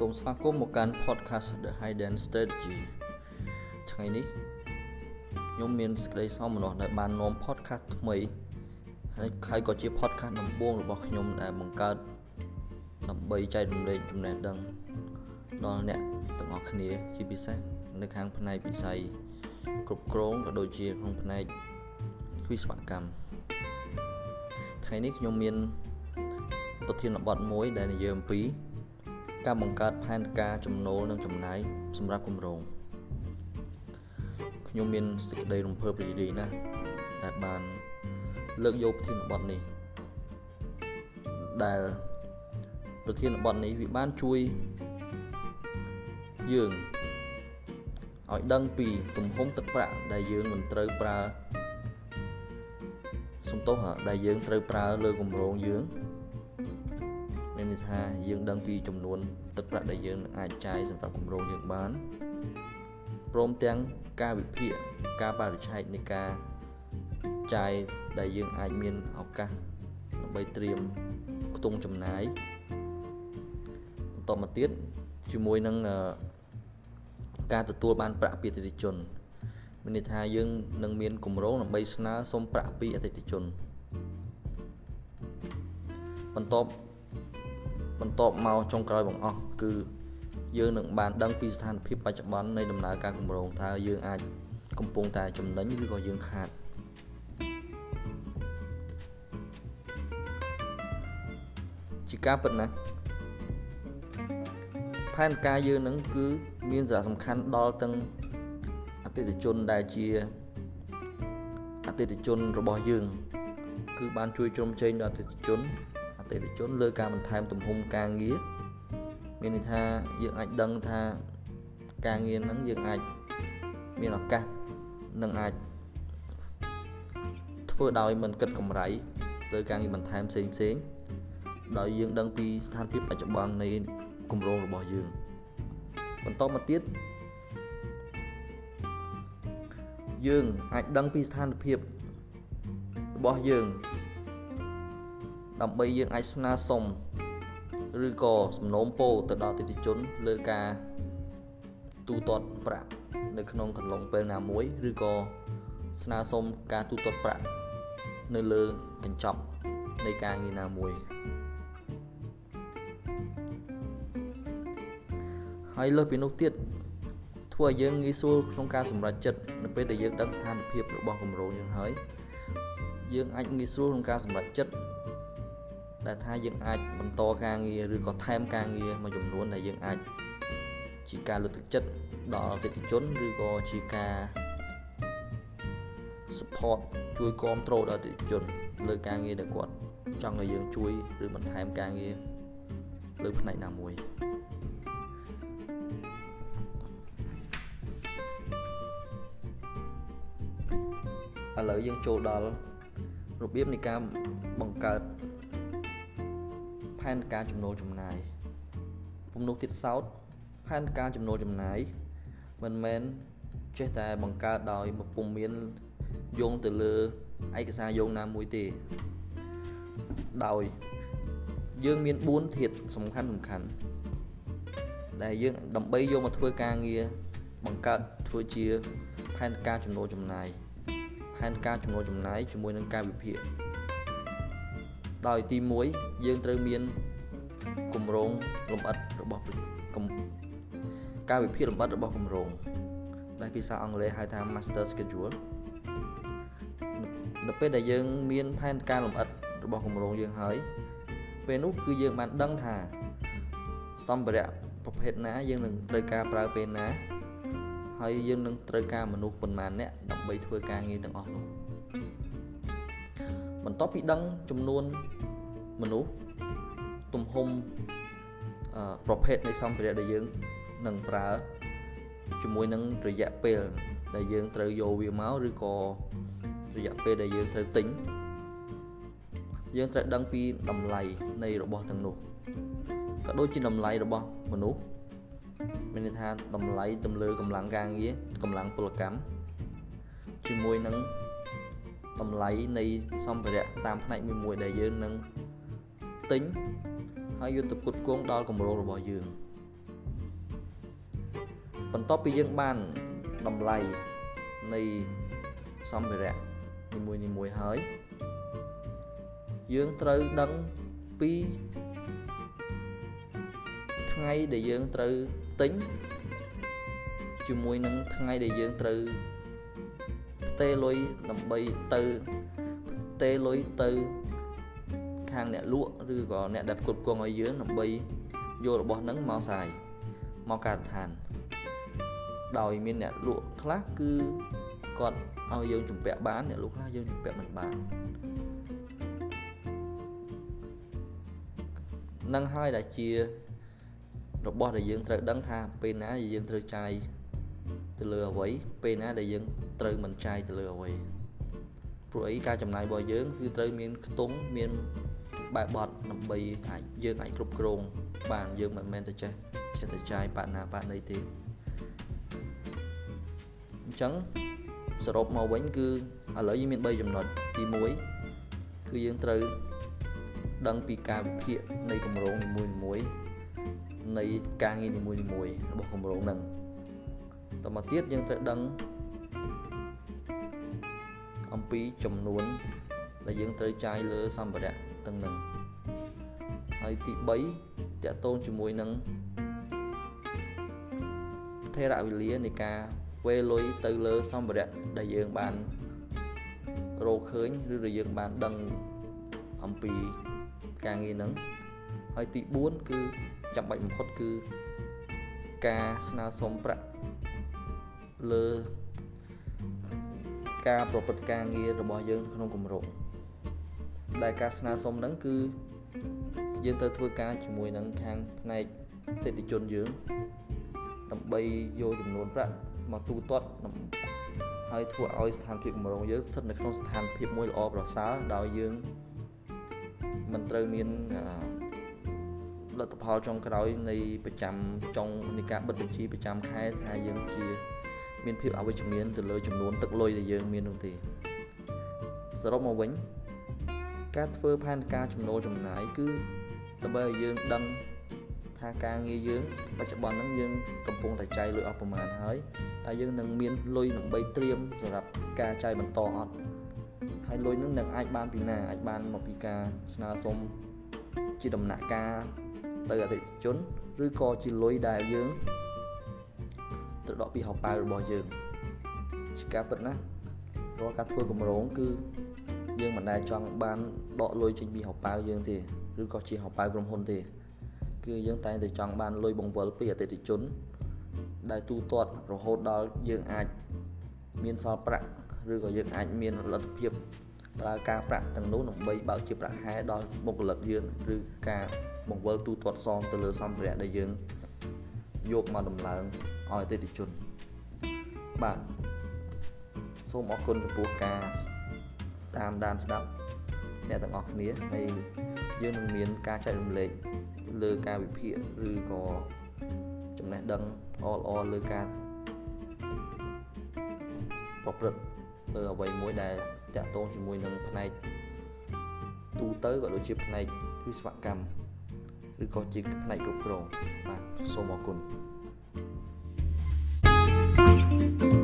សូមស្វាគមន៍មកកាន់ podcast The Hidden Strategy ថ្ងៃនេះខ្ញុំមានសេចក្តីសោមនស្សដែលបាននាំ podcast ថ្មីហើយហើយក៏ជា podcast ដំបូងរបស់ខ្ញុំដែលបង្កើតដើម្បីចែករំលែកចំណេះដឹងដល់អ្នកទាំងអស់គ្នាជាពិសេសនៅខាងផ្នែកវិស័យគ្រប់គ្រងក៏ដូចជាក្នុងផ្នែកវិស្វកម្មថ្ងៃនេះខ្ញុំមានប្រធានបទមួយដែលនិយាយអំពី ការបង្កើតផែនការចំណូលនិងចំណាយសម្រាប់គម្រោងខ្ញុំមានសេចក្តីរំភើបរីករាយណាស់ដែលបានលើកយកប្រធានបទនេះដែលប្រធានបទនេះវាបានជួយយើងឲ្យដឹងពីទំហំទឹកប្រាក់ដែលយើងមិនត្រូវប្រើសំទោសដែលយើងត្រូវប្រើលើគម្រោងយើង មានន័យថាយើងដឹងពីចំនួន ទឹកប្រាក់ដែលយើងអាចចាយសម្រាប់គម្រោងយើងបានព្រមទាំងការវិភាគការបរិច្ឆេទនៃការចាយដែលយើងអាចមានឱកាសដើម្បីត្រៀមខ្ទង់ចំណាយបន្តមកទៀតជាមួយនឹងការទទួលបានប្រាក់ពីអតិថិជនមានន័យថាយើងនឹងមានគម្រោងដើម្បីស្នើសុំប្រាក់ពីអតិថិជនបន្ទាប់ បន្ទាប់មកចុងក្រោយបង្អស់គឺយើងនឹងបានដឹងពីស្ថានភាពបច្ចុប្បន្ននៃដំណើរការគម្រោងថាយើងអាចកំពុងតែចំណេញឬក៏យើងខាតជាការពិតណាស់ផែនការយើងនឹងគឺមានសារៈសំខាន់ដល់ទាំងអតិថិជនដែលជាអតិថិជនរបស់យើង គឺបានជួយជ្រោមជ្រែងដល់អតិថិជនអ តិថិជនលើការបន្ថែមទំហំការងារមានន័យថាយើងអាចដឹងថាការងារហ្នឹងយើងអាចមានឱកាសនឹងអាចធ្វើដោយមិនគិតកម្រៃលើការងារបន្ថែមផ្សេងផ្សេងដោយយើងដឹងពីស្ថានភាពបច្ចុប្បន្ននៃគម្រោងរបស់យើងបន្តមកទៀតយើងអាចដឹងពីស្ថានភាពរបស់យើង ដើម្បីយើងអាចស្នើសុំឬក៏សំណូមពរទៅដល់អតិថិជនលើការទូទាត់ប្រាក់នៅក្នុងកន្លងពេលណាមួយឬក៏ស្នើសុំការទូទាត់ប្រាក់នៅលើកញ្ចប់នៃការងារណាមួយហើយលើសពីនោះទៀតធ្វើឲ្យយើងងាយស្រួលក្នុងការសម្រេចចិត្តនៅពេលដែលយើងដឹងស្ថានភាពរបស់គម្រោងយើងហើយយើងអាចងាយស្រួលក្នុងការសម្រេចចិត្ត ដែលថាយើងអាចបន្តការងារឬក៏ថែមការងារមួយចំនួនដែលយើងអាចជាការលើកទឹកចិត្តដល់អតិថិជនឬក៏ជាការ support ជួយគ្រប់គ្រងដល់អតិថិជនលើការងារដែលគាត់ចង់ឲ្យយើងជួយឬបន្ថែមការងារលើផ្នែកណាមួយឥឡូវយើងចូលដល់របៀបនៃការបង្កើត ផែនការចំណូលចំណាយពំនោះទៀតសោតផែនការចំណូលចំណាយមិនមែនចេះតែបង្កើតដោយពុំមានយោងទៅលើឯកសារយោងណាមួយទេដោយយើងមាន4ធាតុសំខាន់សំខាន់ដែលយើងដើម្បីយកមកធ្វើការងារបង្កើតធ្វើជាផែនការចំណូលចំណាយផែនការចំណូលចំណាយជាមួយនឹងការវិភាគ ដោយទី1យើងត្រូវមានគម្រោងលម្អិតរបស់ការវិភាគលម្អិតរបស់គម្រោងដែលភាសាអង់គ្លេសហៅថា master schedule នៅពេលដែលយើងមានផែនការលម្អិតរបស់គម្រោងយើងហើយពេលនោះគឺយើងបានដឹងថាសម្ភារៈប្រភេទណាយើងនឹងត្រូវការប្រើពេលណា ហើយយើងនឹងត្រូវការមនុស្សប៉ុន្មានអ្នកដើម្បីធ្វើការងារទាំងអស់នោះ បន្ទាប់ពីដឹងចំនួនមនុស្សទំហំប្រភេទនៃសម្ភារៈដែលយើងនឹងប្រើជាមួយនឹងរយៈពេលដែលយើងត្រូវយកវាមកឬក៏រយៈពេលដែលយើងត្រូវទិញយើងត្រូវដឹងពីតម្លៃនៃរបស់ទាំងនោះក៏ដូចជាតម្លៃរបស់មនុស្សមានន័យថាតម្លៃទៅលើកម្លាំងការងារកម្លាំងពលកម្មជាមួយនឹង តម្លៃនៃសម្ភារៈតាមផ្នែកមួយមួយដែលយើងនឹងទិញហើយយកទៅផ្គត់ផ្គង់ដល់គម្រោងរបស់យើងបន្ទាប់ពីយើងបានតម្លៃនៃសម្ភារៈនីមួយនីមួយហើយយើងត្រូវដឹងពីថ្ងៃដែលយើងត្រូវទិញជាមួយនឹងថ្ងៃដែលយើងត្រូវ ផ្ទេរលុយដើម្បីទៅផ្ទេរលុយទៅខាងអ្នកលក់ឬក៏អ្នកដែលគ្រប់គ្រងឲ្យយើងដើម្បីយករបស់ហ្នឹងមកសាយមកការដ្ឋានដោយមានអ្នកលក់ខ្លះគឺគាត់ឲ្យយើងជំពាក់បានអ្នកលក់ខ្លះយើងជំពាក់មិនបាននឹងហើយដែលជារបស់ដែលយើងត្រូវដឹងថាពេលណាដែលយើងត្រូវចាយទៅលើអ្វីពេលណាដែលយើង ត្រូវមិនចាយទៅលើអ្វីព្រោះអីការចំណាយរបស់យើងគឺត្រូវមានខ្ទង់មានបែបបត់ដើម្បីអាចយើងអាចគ្រប់គ្រងបានយើងមិនមែនតែចេះចេះតែចាយបាក់ណាបាក់ណីទេអញ្ចឹងសរុបមកវិញគឺឥឡូវយើងមាន3ចំណុចទី1គឺយើងត្រូវដឹងពីការវិភាគនៃគម្រោងនីមួយៗនៃការងារនីមួយៗរបស់គម្រោងហ្នឹងតមកទៀតយើងត្រូវដឹង អំពីចំនួន ដែលយើងត្រូវចាយលើសម្ភារៈទាំងហ្នឹងហើយទី3តកតងជាមួយនឹងថេរវេលានៃការវេលុយទៅលើសម្ភារៈដែលយើងបានរកឃើញឬដែលយើងបានដឹងអំពីការងារហ្នឹងហើយទី4គឺចាំបាច់បំផុតគឺការស្នើសុំប្រាក់លើ ការប្រព្រឹត្តការងាររបស់យើងក្នុងគម្រោងដែលការស្នើសុំហ្នឹងគឺយើងទៅធ្វើការជាមួយនឹងខាងផ្នែកអតិថិជនយើងដើម្បីយកចំនួនប្រាក់មកទូទាត់ហើយធ្វើឲ្យស្ថានភាពគម្រោងយើងស្ថិតនៅក្នុងស្ថានភាពមួយល្អប្រសើរដោយយើងមិនត្រូវមានលទ្ធផលចុងក្រោយនៃប្រចាំចុងនៃការបិទបញ្ជីប្រចាំខែថាយើងជា មានភាពអវិជ្ជមានទៅលើចំនួនទឹកលុយដែលយើងមាននោះទេសរុបមកវិញការធ្វើផែនការចំណូលចំណាយគឺដើម្បីឲ្យយើងដឹងថាការងារយើងបច្ចុប្បន្នហ្នឹងយើងកំពុងតែចាយលុយអស់ប្រមាណហើយតែយើងនឹងមានលុយដើម្បីត្រៀមសម្រាប់ការចាយបន្តអត់ហើយលុយហ្នឹងនឹងអាចបានពីណាអាចបានមកពីការស្នើសុំជាដំណាក់កាលទៅអតិថិជនឬក៏ជាលុយដែលយើង ទៅដកពីហោប៉ៅរបស់យើងជាការពិតណារាល់ការធ្វើកម្រងគឺយើងមិនដែលចង់បានដកលុយចេញពីហោប៉ៅយើងទេឬក៏ជាហោប៉ៅក្រុមហ៊ុនទេគឺយើងតែងតែចង់បានលុយបង្វិលពីអតិថិជន ដែលទូទាត់រហូតដល់យើងអាចមានសល់ប្រាក់ឬក៏យើងអាចមានលទ្ធភាពប្រើការប្រាក់ទាំងនោះដើម្បីបើកជាប្រាក់ខែដល់បុគ្គលិកយើងឬការបង្វិលទូទាត់សងទៅលើសម្ភារៈដែលយើង យកមកដំឡើងឲ្យអតិថិជនបាទសូមអរគុណចំពោះការតាមដានស្ដាប់អ្នកទាំងអស់គ្នាហើយយើងនឹងមានការចែករំលែកលើការវិភាគឬក៏ចំណេះដឹងល្អល្អលើការប្រព្រឹត្តលើអ្វីមួយដែលតាក់ទងជាមួយនឹងផ្នែកទូទៅក៏ដូចជាផ្នែកវិស្វកម្ម ឬក៏ជាផ្នែកគ្រប់គ្រងបាទសូមអរគុណ thank you